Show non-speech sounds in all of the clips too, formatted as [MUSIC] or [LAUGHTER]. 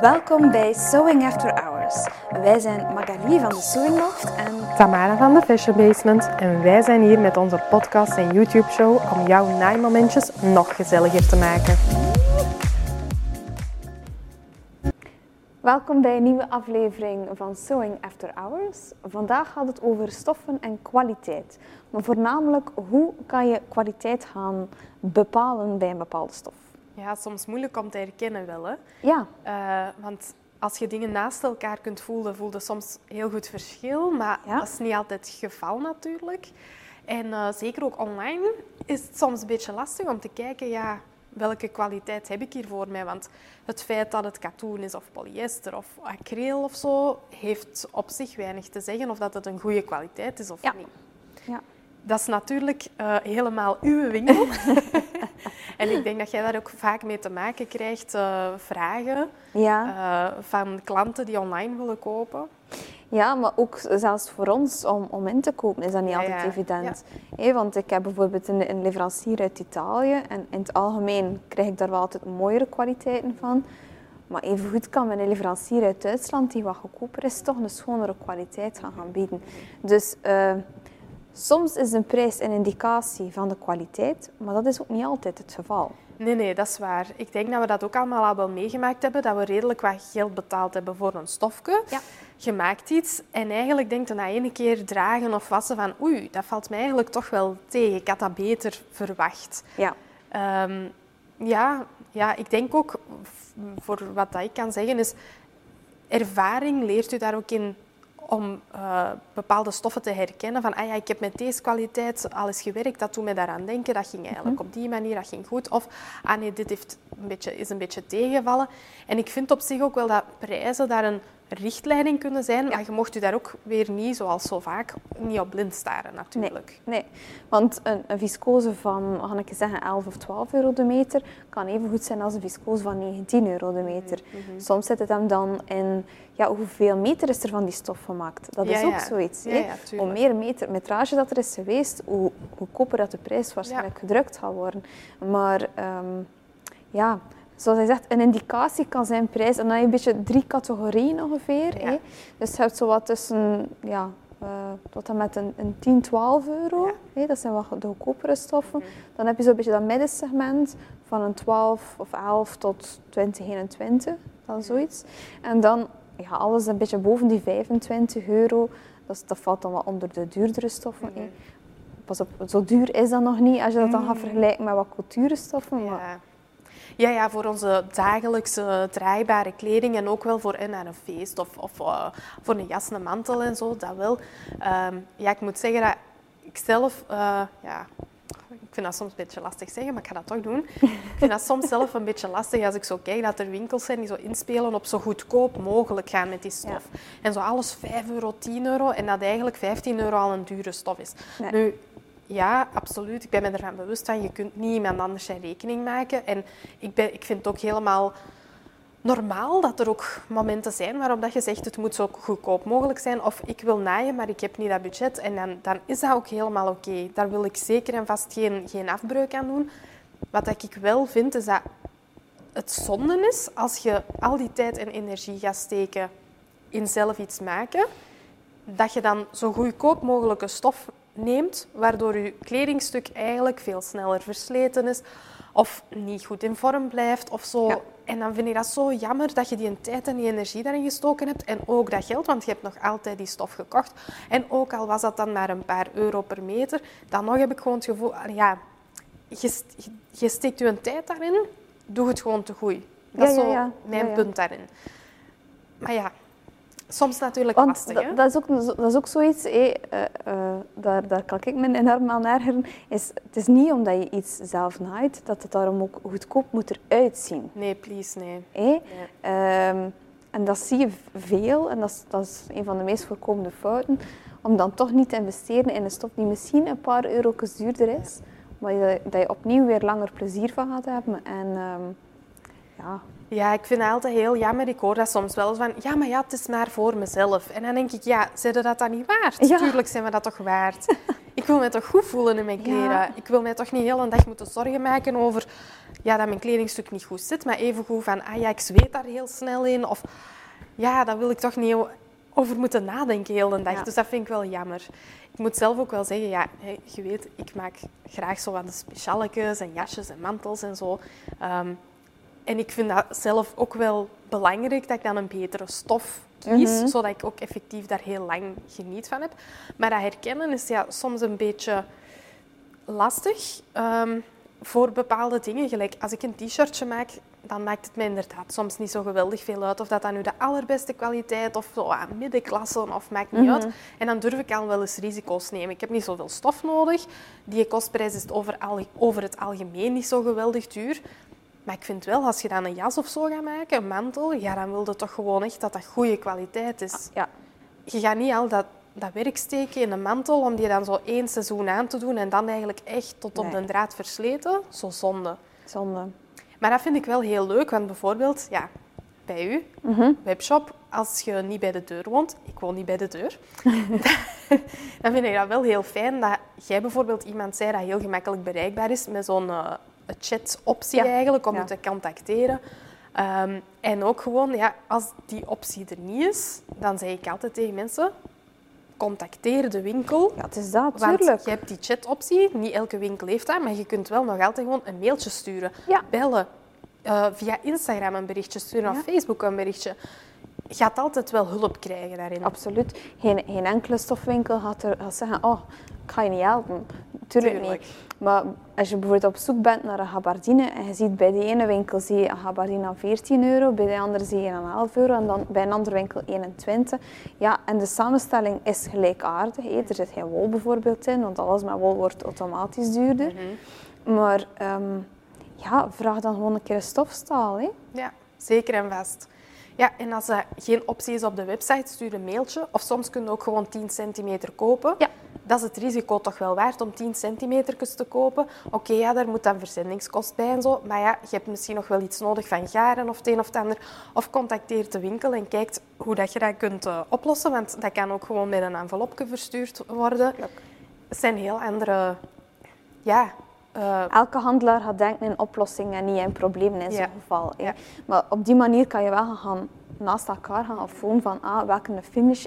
Welkom bij Sewing After Hours. Wij zijn Magali van de Sewing Loft en Tamara van de Fashion Basement en wij zijn hier met onze podcast en YouTube show om jouw naaimomentjes nog gezelliger te maken. welkom bij een nieuwe aflevering van Sewing After Hours. Vandaag gaat het over stoffen en kwaliteit. Maar voornamelijk, hoe kan je kwaliteit gaan bepalen bij een bepaalde stof? Ja, soms moeilijk om te herkennen wel. Hè? Ja. Eh, want als je dingen naast elkaar kunt voelen, voel je soms heel goed verschil. Maar Ja. dat is niet altijd het geval natuurlijk. En eh, zeker ook online is het soms een beetje lastig om te kijken, ja, welke kwaliteit heb ik hier voor mij? Want het feit dat het katoen is of polyester of acryl of zo, heeft op zich weinig te zeggen of dat het een goede kwaliteit is of Ja. niet. Ja. Dat is natuurlijk eh, helemaal uw winkel. [LAUGHS] [LAUGHS] en ik denk dat jij daar ook vaak mee te maken krijgt, eh, vragen Ja. eh, van klanten die online willen kopen. ja, maar ook zelfs voor ons om, om in te kopen is dat niet Ja, altijd ja. evident. Want ik heb bijvoorbeeld een, een leverancier uit Italië en in het algemeen krijg ik daar wel altijd mooiere kwaliteiten van. Maar evengoed kan mijn leverancier uit Duitsland, die wat goedkoper is, toch een schonere kwaliteit gaan, gaan bieden. Dus soms is een prijs een indicatie van de kwaliteit, maar dat is ook niet altijd het geval. Nee, nee, dat is waar. Ik denk dat we dat ook allemaal al wel meegemaakt hebben, dat we redelijk wat geld betaald hebben voor een stofje. Ja. Je maakt iets en eigenlijk denkt je na één keer dragen of wassen van oei, dat valt mij eigenlijk toch wel tegen. Ik had dat beter verwacht. Ja, Ehm, ja, ja, ik denk ook, voor wat dat ik kan zeggen, is ervaring leert u daar ook in om eh, bepaalde stoffen te herkennen. Van, ah ja, ik heb met deze kwaliteit al eens gewerkt, dat doet mij daaraan denken. Dat ging eigenlijk op die manier, dat ging goed. Of, ah nee, dit heeft een beetje, is een beetje tegengevallen. En ik vind op zich ook wel dat prijzen daar een richtleiding kunnen zijn. Maar je mocht u daar ook weer niet, zoals zo vaak, niet op blind staren natuurlijk. nee. Want een, een viscose van, ga ik zeggen, 11 of 12 euro de meter kan even goed zijn als een viscose van 19 euro de meter. Mhm, Soms zit het hem dan in ja, hoeveel meter is er van die stof gemaakt. Dat is Ja, ook ja. zoiets. Ja, ja, hoe meer meter, metrage dat er is geweest, hoe goedkoper dat de prijs waarschijnlijk gedrukt gaat worden. Maar ehm, ja, zoals hij zegt, een indicatie kan zijn prijs. En dan heb je een beetje drie categorieën ongeveer. Ja. hè. Dus je hebt zo wat tussen, ja, eh, tot en met een, een 10, 12 euro. Ja. hè. Dat zijn wat de goedkopere stoffen. Dan heb je zo'n beetje dat middensegment van een 12 of 11 tot 20, 21. Dan zoiets. En dan ja, alles een beetje boven die 25 euro. Dat, valt dan wel onder de duurdere stoffen. hè. Pas op, zo duur is dat nog niet als je dat dan gaat Mm. vergelijken met wat cultuurstoffen. Maar Ja. Ja, voor onze dagelijkse draaibare kleding en ook wel voor eh, naar een feest of, of eh, voor een jas, een mantel en zo, dat wel. Ehm, ja, ik moet zeggen dat ik zelf, eh, ja, ik vind dat soms een beetje lastig zeggen, maar ik ga dat toch doen. Ik vind dat soms zelf een beetje lastig als ik zo kijk dat er winkels zijn die zo inspelen op zo goedkoop mogelijk gaan met die stof. En zo alles 5 euro, 10 euro en dat eigenlijk 15 euro al een dure stof is. Nee. Nu, ja, absoluut. Ik ben me ervan bewust van, je kunt niet iemand anders zijn rekening maken. En ik, ben, ik vind het ook helemaal normaal dat er ook momenten zijn waarop dat je zegt, het moet zo goedkoop mogelijk zijn. Of ik wil naaien, maar ik heb niet dat budget. En dan, dan is dat ook helemaal oké. Daar wil ik zeker en vast geen, geen afbreuk aan doen. Wat ik wel vind, is dat het zonde is als je al die tijd en energie gaat steken in zelf iets maken, dat je dan zo goedkoop mogelijke stof neemt, waardoor je kledingstuk eigenlijk veel sneller versleten is of niet goed in vorm blijft of zo. Ja. En dan vind ik dat zo jammer dat je die tijd en die energie daarin gestoken hebt en ook dat geld, want je hebt nog altijd die stof gekocht. En ook al was dat dan maar een paar euro per meter, dan nog heb ik gewoon het gevoel, ah, ja, je, je steekt je tijd daarin, doe het gewoon te goed. Dat is ja, zo mijn punt daarin. Maar ja, soms natuurlijk Want lastig, dat, hè? dat, is ook, dat is ook zoiets, hé, eh, eh, daar, daar kan ik me enorm aan ergeren. Is, het is niet omdat je iets zelf naait, dat het daarom ook goedkoop moet eruit zien. Nee, please, nee. hé. Nee. Ehm, en dat zie je veel, en dat is, dat is een van de meest voorkomende fouten, om dan toch niet te investeren in een stof die misschien een paar eurotjes duurder is, maar je, dat je opnieuw weer langer plezier van gaat hebben. En ehm, ja, Ja, ik vind het altijd heel jammer. Ik hoor dat soms wel van, ja, maar ja, het is maar voor mezelf. En dan denk ik, ja, zijn we dat dan niet waard? Ja. Tuurlijk zijn we dat toch waard. ik wil mij toch goed voelen in mijn kleren. Ik wil mij toch niet heel een dag moeten zorgen maken over ja, dat mijn kledingstuk niet goed zit, maar even goed van, ah ja, ik zweet daar heel snel in. Of ja, daar wil ik toch niet over moeten nadenken heel de dag. Dus dat vind ik wel jammer. Ik moet zelf ook wel zeggen, ja, je weet, ik maak graag zo wat de specialetjes en jasjes en mantels en zo. Ehm, en ik vind dat zelf ook wel belangrijk dat ik dan een betere stof kies, mhm. zodat ik ook effectief daar heel lang geniet van heb. Maar dat herkennen is ja, soms een beetje lastig um, voor bepaalde dingen. Gelijk als ik een t-shirtje maak, dan maakt het mij inderdaad soms niet zo geweldig veel uit of dat dan nu de allerbeste kwaliteit of zo aan middenklasse of maakt niet uit. Mhm. En dan durf ik al wel eens risico's nemen. Ik heb niet zoveel stof nodig. Die kostprijs is over, over het algemeen niet zo geweldig duur. Maar ik vind wel, als je dan een jas of zo gaat maken, een mantel, ja, dan wil je toch gewoon echt dat dat goede kwaliteit is. Ja. Je gaat niet al dat, dat werk steken in een mantel om die dan zo één seizoen aan te doen en dan eigenlijk echt tot op de draad versleten. Zo zonde. Zonde. Maar dat vind ik wel heel leuk, want bijvoorbeeld, ja, bij u, mm webshop, als je niet bij de deur woont, ik woon niet bij de deur, [LAUGHS] dan vind ik dat wel heel fijn dat jij bijvoorbeeld iemand zei dat heel gemakkelijk bereikbaar is met zo'n uh, chat-optie eigenlijk om je te contacteren. Ehm, en ook gewoon, ja, als die optie er niet is, dan zeg ik altijd tegen mensen, contacteer de winkel. Ja, het is dat, Want je hebt die chat-optie, niet elke winkel heeft dat, maar je kunt wel nog altijd gewoon een mailtje sturen, ja. bellen, uh, via Instagram een berichtje sturen of Facebook een berichtje. Je gaat altijd wel hulp krijgen daarin. Absoluut. Geen, geen enkele stofwinkel gaat, er, gaat zeggen, oh, ik ga je niet helpen. Tuurlijk, niet. Maar als je bijvoorbeeld op zoek bent naar een gabardine en je ziet bij de ene winkel zie je een gabardine aan 14 euro, bij de andere zie je een 11 euro en dan bij een andere winkel 21. Ja, en de samenstelling is gelijkaardig. Er zit geen wol bijvoorbeeld in, want alles met wol wordt automatisch duurder. Mhm. Maar ehm, ja, vraag dan gewoon een keer een stofstaal. Hè? Ja, zeker en vast. Ja, en als er geen optie is op de website, stuur een mailtje. Of soms kun je ook gewoon 10 centimeter kopen. Ja. Dat is het risico toch wel waard om 10 centimeter te kopen. Oké, ja, daar moet dan verzendingskost bij en zo. Maar ja, je hebt misschien nog wel iets nodig van garen of het een of het ander. Of contacteer de winkel en kijkt hoe dat je dat kunt uh, oplossen. Want dat kan ook gewoon met een envelopje verstuurd worden. Het zijn heel andere... Ja, uh, Elke handelaar gaat denken in oplossingen en niet in problemen in zo'n geval. Ja. Maar op die manier kan je wel gaan naast elkaar gaan afvoeren van ah, welke finish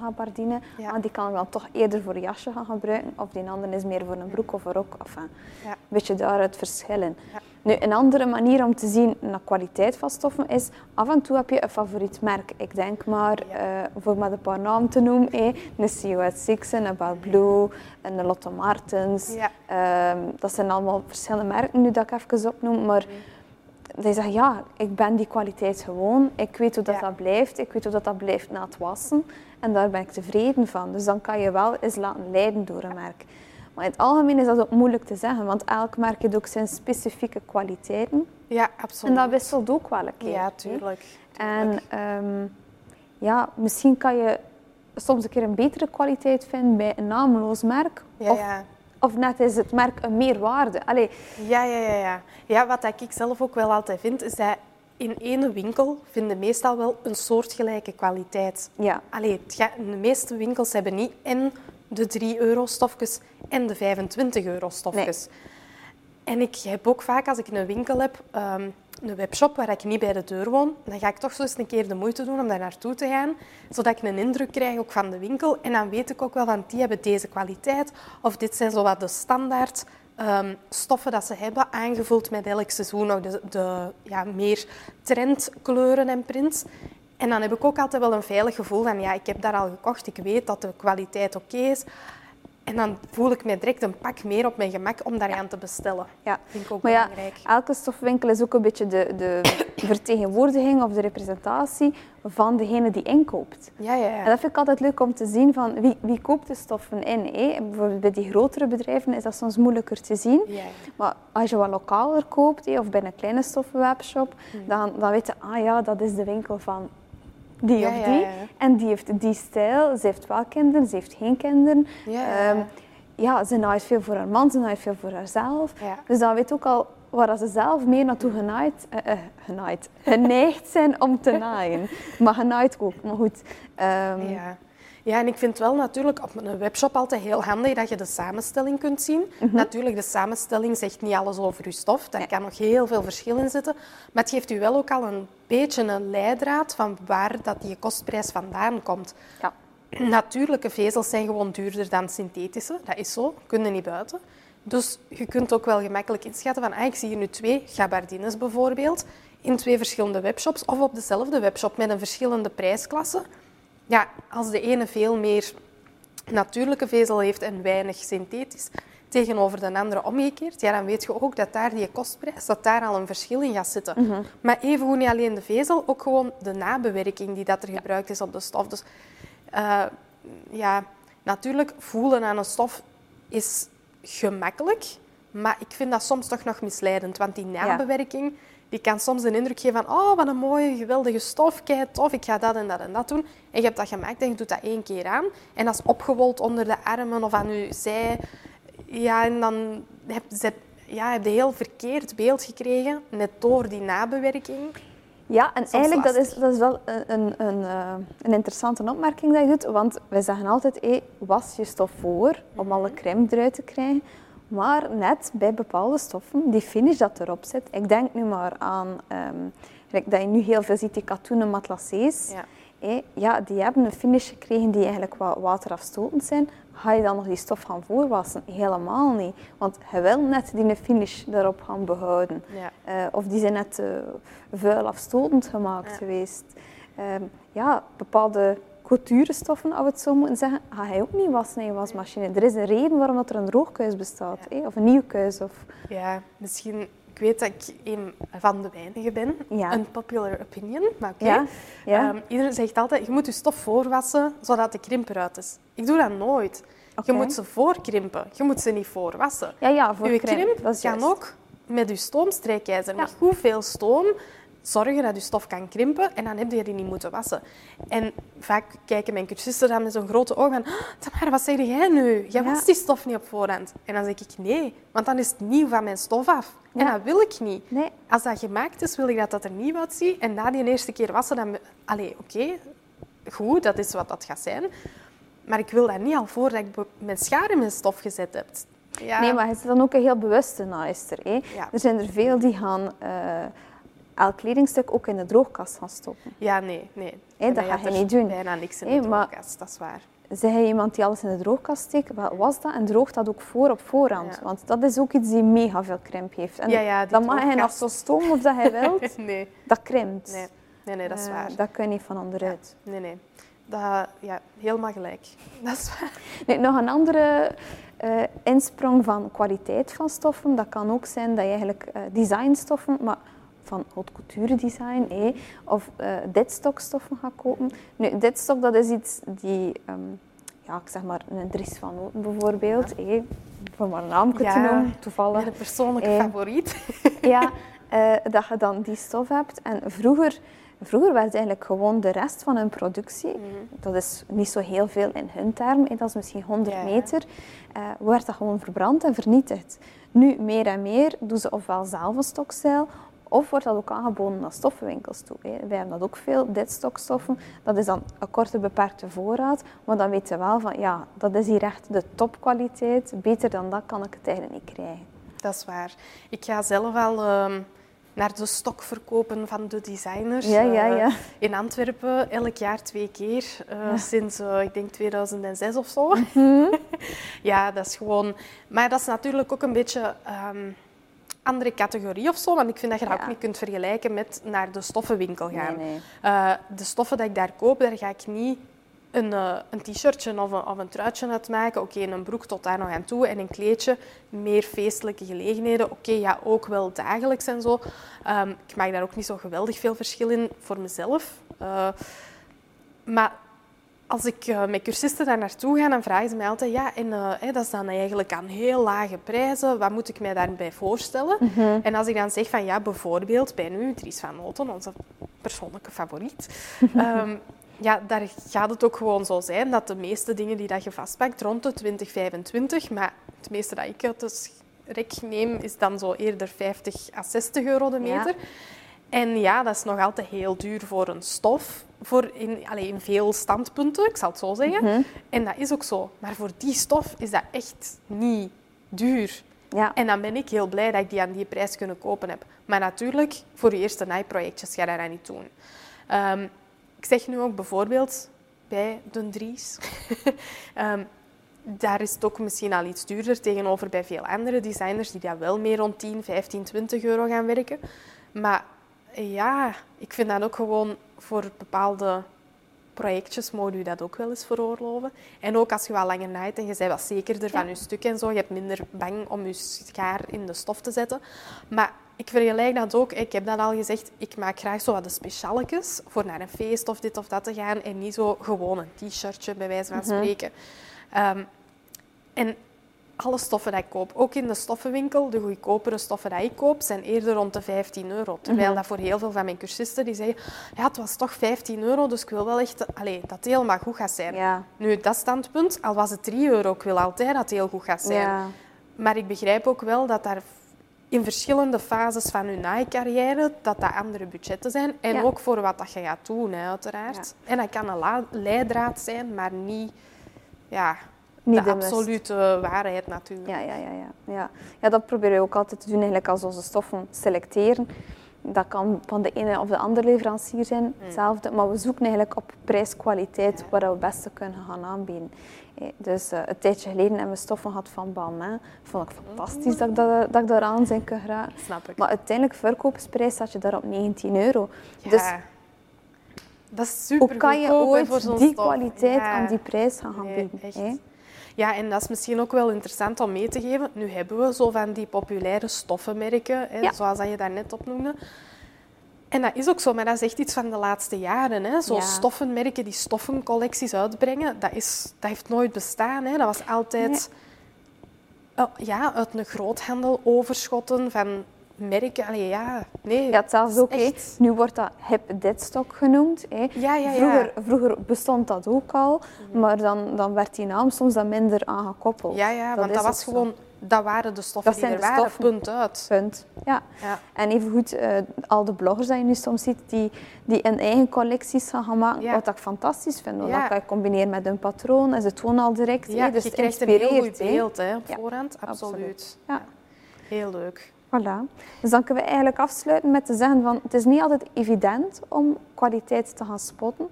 gabardine. Ja. Ah, die kan ik dan toch eerder voor een jasje gaan gebruiken. Of die andere is meer voor een broek of een rok. Enfin, ja. Een beetje daaruit verschillen. Ja. Nu, een andere manier om te zien naar kwaliteit van stoffen is af en toe heb je een favoriet merk. Ik denk maar, ja. uh, voor met een paar namen te noemen, eh, een COS Sixen, een Bell Blue, een Lotte Martens. Um, dat zijn allemaal verschillende merken nu dat ik even opnoem, maar mm. Die zeggen ja, ik ben die kwaliteit gewoon. Ik weet hoe dat, dat blijft. Ik weet hoe dat, dat blijft na het wassen. En daar ben ik tevreden van. Dus dan kan je wel eens laten leiden door een merk. Maar in het algemeen is dat ook moeilijk te zeggen, want elk merk heeft ook zijn specifieke kwaliteiten. Ja, absoluut. En dat wisselt ook wel een keer. Ja, tuurlijk. En um, ja, misschien kan je soms een keer een betere kwaliteit vinden bij een naamloos merk. Ja, of, ja. Of net is het merk een meerwaarde. Allee. Ja, ja, ja, ja. Ja, wat ik zelf ook wel altijd vind, is dat in ene winkel vinden meestal wel een soortgelijke kwaliteit. Ja. Allee, de meeste winkels hebben niet en de 3 euro stofjes en de 25 euro stofjes. En ik heb ook vaak, als ik een winkel heb, um, een webshop waar ik niet bij de deur woon, dan ga ik toch zo eens een keer de moeite doen om daar naartoe te gaan, zodat ik een indruk krijg ook van de winkel. En dan weet ik ook wel van, die hebben deze kwaliteit, of dit zijn zo wat de standaard um, stoffen dat ze hebben, aangevuld met elk seizoen de, de ja, meer trendkleuren en prints. En dan heb ik ook altijd wel een veilig gevoel van ja, ik heb daar al gekocht, ik weet dat de kwaliteit oké is. En dan voel ik me direct een pak meer op mijn gemak om daar aan te bestellen. Ja. vind ik ook maar belangrijk. Ja, elke stofwinkel is ook een beetje de, de [COUGHS] vertegenwoordiging of de representatie van degene die inkoopt. Ja, ja, ja. En dat vind ik altijd leuk om te zien van wie, wie koopt de stoffen in. Hè? Bijvoorbeeld bij die grotere bedrijven is dat soms moeilijker te zien. Ja, Maar als je wat lokaler koopt hè, of bij een kleine stoffenwebshop, hmm. dan, dan weet je, ah ja, dat is de winkel van die ja, of die. Ja, en die heeft die stijl. Ze heeft wel kinderen, ze heeft geen kinderen. Ja, um, ja ze naait veel voor haar man, ze naait veel voor haarzelf. Dus dan weet ook al waar ze zelf meer naartoe genaaid, uh, uh, genaaid, geneigd zijn om te naaien. [LAUGHS] maar genaaid ook, maar goed. Um, ja. Ja, en ik vind wel natuurlijk op een webshop altijd heel handig dat je de samenstelling kunt zien. Natuurlijk, de samenstelling zegt niet alles over je stof. Daar kan nog heel veel verschil in zitten. Maar het geeft u wel ook al een beetje een leidraad van waar dat die kostprijs vandaan komt. Ja. Natuurlijke vezels zijn gewoon duurder dan synthetische. Dat is zo, kunnen niet buiten. Dus je kunt ook wel gemakkelijk inschatten van, ah, ik zie hier nu twee gabardines bijvoorbeeld, in twee verschillende webshops of op dezelfde webshop met een verschillende prijsklasse. Ja, als de ene veel meer natuurlijke vezel heeft en weinig synthetisch, tegenover de andere omgekeerd, ja, dan weet je ook dat daar die kostprijs, dat daar al een verschil in gaat zitten. Mhm. Maar evengoed niet alleen de vezel, ook gewoon de nabewerking die dat er gebruikt is op de stof. Dus uh, ja, natuurlijk, voelen aan een stof is gemakkelijk, maar ik vind dat soms toch nog misleidend, want die nabewerking die kan soms een indruk geven van oh, wat een mooie, geweldige stof, kei tof, ik ga dat en dat en dat doen. En je hebt dat gemaakt en je doet dat één keer aan. En dat is opgewold onder de armen of aan je zij. Ja, en dan heb je, ja, heb je heel verkeerd beeld gekregen, net door die nabewerking. Ja, en eigenlijk dat is, dat is wel een, een, een, eh, een, interessante opmerking dat je doet. Want wij zeggen altijd, hey, was je stof voor om alle crème eruit te krijgen. Maar net bij bepaalde stoffen, die finish dat erop zit. Ik denk nu maar aan um, dat je nu heel veel ziet, die katoenen matelassés. Ja. ja, die hebben een finish gekregen die eigenlijk wat waterafstotend zijn. Ga je dan nog die stof gaan voorwassen? Helemaal niet. Want je wil net die finish daarop gaan behouden. Ja. Uh, of die zijn net uh, vuil afstotend gemaakt ja. geweest. Um, ja, bepaalde couturestoffen, als we het zo moeten zeggen, ga hij ook niet wassen in je wasmachine. Er is een reden waarom dat er een droogkuis bestaat, ja. of een nieuwkuis. Of... Ja, misschien... Ik weet dat ik een van de weinigen ben. Ja. Een popular opinion, maar oké. Okay. Ja. Um, iedereen zegt altijd, je moet je stof voorwassen, zodat de krimp eruit is. Ik doe dat nooit. Okay. Je moet ze voorkrimpen. Je moet ze niet voorwassen. Ja, ja, voor je krimp kan ook met je stoomstrijkijzer. Ja. Met hoeveel stoom zorgen dat je stof kan krimpen en dan heb je die niet moeten wassen. En vaak kijken mijn cursisten dan met zo'n grote ogen van ah, Tamara, wat zeg jij nu? Jij ja. die stof niet op voorhand. En dan zeg ik nee, want dan is het nieuw van mijn stof af. En dat wil ik niet. Nee. Als dat gemaakt is, wil ik dat dat er nieuw uitziet. En na die eerste keer wassen, dan... Allee, oké, goed, dat is wat dat gaat zijn. Maar ik wil dat niet al voordat ik mijn schaar in mijn stof gezet heb. Ja. Nee, maar het is dan ook een heel bewuste naaister. Hè? Er zijn er veel die gaan... Uh, elk kledingstuk ook in de droogkast gaan stoppen. Ja, nee. nee. Hey, dat ga je niet doen. bijna niks in de droogkast, dat is waar. Zeg je iemand die alles in de droogkast steekt, wat was dat? En droogt dat ook voor op voorhand? Want dat is ook iets die mega veel krimp heeft. En ja, ja, dan mag hij nog zo stomen of dat hij [LAUGHS] wilt. nee. Dat krimpt. Nee, nee, nee dat is uh, waar. Dat kun je niet van onderuit. Nee, nee. Dat, ja, helemaal gelijk. [LAUGHS] Dat is waar. Nee, nog een andere uh, insprong van kwaliteit van stoffen. Dat kan ook zijn dat je eigenlijk uh, designstoffen... Maar van haute couture design eh, of uh, ditstokstoffen gaan kopen. Nu, ditstok dat is iets die, um, ja, ik zeg maar een Dries van Noten bijvoorbeeld, ja. eh, voor maar een naam te noemen, toevallig. Een persoonlijke eh, favoriet. [LAUGHS] ja, uh, [LAUGHS] dat je dan die stof hebt. En vroeger, vroeger werd eigenlijk gewoon de rest van hun productie, mm -hmm. dat is niet zo heel veel in hun term, dat is misschien 100 ja. meter, uh, werd dat gewoon verbrand en vernietigd. Nu, meer en meer doen ze ofwel zelf een stokzeil, of wordt dat ook aangeboden naar stoffenwinkels toe. Hè. Wij hebben dat ook veel, dit stokstoffen. Dat is dan een korte beperkte voorraad. Maar dan weten we wel van, ja, dat is hier echt de topkwaliteit. Beter dan dat kan ik het eigenlijk niet krijgen. Dat is waar. Ik ga zelf al uh, naar de stok verkopen van de designers. Ja, ja, ja. Uh, in Antwerpen, elk jaar twee keer. Uh, ja. Sinds, eh, ik denk, 2006 of zo. Mm -hmm. [LAUGHS] ja, dat is gewoon... Maar dat is natuurlijk ook een beetje... Um, andere categorie of zo. Want ik vind dat je dat ja. ook niet kunt vergelijken met naar de stoffenwinkel gaan. Nee, nee. Uh, de stoffen die ik daar koop, daar ga ik niet een, uh, een t-shirtje of een, of een truitje uit maken. Oké, okay, een broek tot daar nog aan toe en een kleedje. Meer feestelijke gelegenheden. Oké, okay, ja, ook wel dagelijks en zo. Um, ik maak daar ook niet zo geweldig veel verschil in voor mezelf. Uh, maar als ik uh, met cursisten daar naartoe ga, dan vragen ze mij altijd, ja, en uh, hey, dat is dan eigenlijk aan heel lage prijzen, wat moet ik mij daarbij voorstellen? Mm -hmm. En als ik dan zeg van, ja, bijvoorbeeld bij nu, Dries van Noten, onze persoonlijke favoriet, um, [LAUGHS] ja, daar gaat het ook gewoon zo zijn dat de meeste dingen die dat je vastpakt rond de 2025, maar het meeste dat ik uit de rek neem, is dan zo eerder 50 à 60 euro de meter. Ja. En ja, dat is nog altijd heel duur voor een stof. Voor in, allee, in veel standpunten, ik zal het zo zeggen. Mhm. En dat is ook zo. Maar voor die stof is dat echt niet duur. Ja. En dan ben ik heel blij dat ik die aan die prijs kunnen kopen heb. Maar natuurlijk, voor je eerste naaiprojectjes ga je dat niet doen. Ehm, ik zeg nu ook bijvoorbeeld bij de Dries. [LAUGHS] Ehm, daar is het ook misschien al iets duurder tegenover bij veel andere designers die daar wel meer rond 10, 15, 20 euro gaan werken. Maar ja, ik vind dat ook gewoon voor bepaalde projectjes moet je dat ook wel eens veroorloven. En ook als je wat langer naait en je bent wat zekerder van je stuk en zo, je hebt minder bang om je schaar in de stof te zetten. Maar ik vergelijk dat ook, ik heb dat al gezegd, ik maak graag zo wat de specialetjes voor naar een feest of dit of dat te gaan en niet zo gewoon een t-shirtje bij wijze van spreken. Ehm, en alle stoffen die ik koop, ook in de stoffenwinkel, de goedkopere stoffen die ik koop, zijn eerder rond de 15 euro. Terwijl dat voor heel veel van mijn cursisten die zeggen, ja, het was toch 15 euro, dus ik wil wel echt allee, dat het helemaal goed gaat zijn. Ja. Nu, dat standpunt, al was het 3 euro, ik wil altijd dat het heel goed gaat zijn. Ja. Maar ik begrijp ook wel dat daar in verschillende fases van je naaicarrière, dat dat andere budgetten zijn. En Ja. ook voor wat dat je gaat doen, hè, uiteraard. En dat kan een leidraad zijn, maar niet, ja, Niet de, absolute waarheid natuurlijk. Ja, ja, ja, ja, ja. ja, dat proberen we ook altijd te doen, eigenlijk als onze stoffen selecteren. Dat kan van de ene of de andere leverancier zijn, hetzelfde. Maar we zoeken eigenlijk op prijs-kwaliteit waar we het beste kunnen gaan aanbieden. Eh, Dus eh, een tijdje geleden hebben we stoffen gehad van Balmain. Vond ik fantastisch dat ik, dat, dat ik daaraan zijn kan geraken. Snap ik. Maar uiteindelijk, verkoopsprijs, staat je daar op 19 euro. Ja, Dus dat is super hoe kan je ooit die stof. kwaliteit Ja. aan die prijs gaan, gaan Nee, bieden? echt. Ja, en dat is misschien ook wel interessant om mee te geven. Nu hebben we zo van die populaire stoffenmerken, hè, Ja. zoals dat je daar net opnoemde. En dat is ook zo, maar dat is echt iets van de laatste jaren. Hè. Zo Ja. stoffenmerken die stoffencollecties uitbrengen, dat, is, dat heeft nooit bestaan. Hè. Dat was altijd oh, ja, uit een groothandel overschotten van merken. Allee, ja, nee. Ja, hetzelfde ook. echt- Nu wordt dat hip deadstock genoemd. hè. Ja, ja, ja. Vroeger, vroeger bestond dat ook al, maar dan, dan werd die naam soms dan minder aangekoppeld. Ja, ja, want dat was gewoon... Dat waren de stoffen Dat die zijn er waren, stoffen. punt uit. Punt. Ja. Ja. En evengoed, eh al de bloggers die je nu soms ziet, die, die hun eigen collecties gaan gaan maken, Ja. wat ik fantastisch vind. Want dat kan je combineren met een patroon en ze tonen al direct. Ja, dus je krijgt een heel goed beeld hè, op voorhand. absoluut. Absoluut. Ja. Heel leuk. Voilà. Dus dan kunnen we eigenlijk afsluiten met te zeggen van het is niet altijd evident om kwaliteit te gaan spotten.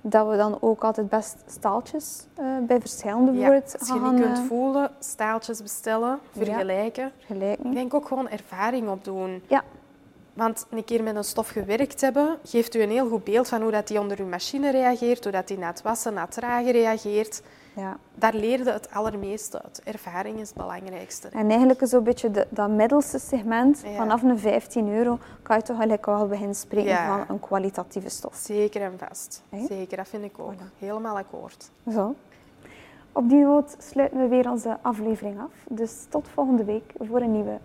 Dat we dan ook altijd best staaltjes eh, bij verschillende Ja, bijvoorbeeld als je gaan niet kunt eh, voelen, staaltjes bestellen, vergelijken. vergelijken. Ik denk ook gewoon ervaring opdoen. Ja. Want een keer met een stof gewerkt hebben, geeft u een heel goed beeld van hoe dat die onder uw machine reageert, hoe dat die na het wassen, na het dragen reageert. Ja. Daar leerde het allermeeste uit. Ervaring is het belangrijkste. En eigenlijk is zo'n beetje de, dat middelste segment, Ja. vanaf een 15 euro, kan je toch eigenlijk wel beginnen spreken Ja. van een kwalitatieve stof. Zeker en vast. Zeker, dat vind ik ook. Helemaal akkoord. Zo. Op die noot sluiten we weer onze aflevering af. Dus tot volgende week voor een nieuwe.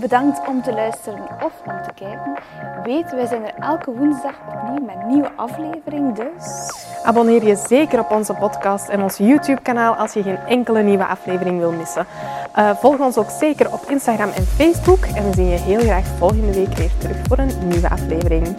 Bedankt om te luisteren of om te kijken. Weet, wij zijn er elke woensdag opnieuw met een nieuwe aflevering. Dus Abonneer je zeker op onze podcast en ons YouTube-kanaal als je geen enkele nieuwe aflevering wil missen. Eh, volg ons ook zeker op Instagram en Facebook en we zien je heel graag volgende week weer terug voor een nieuwe aflevering.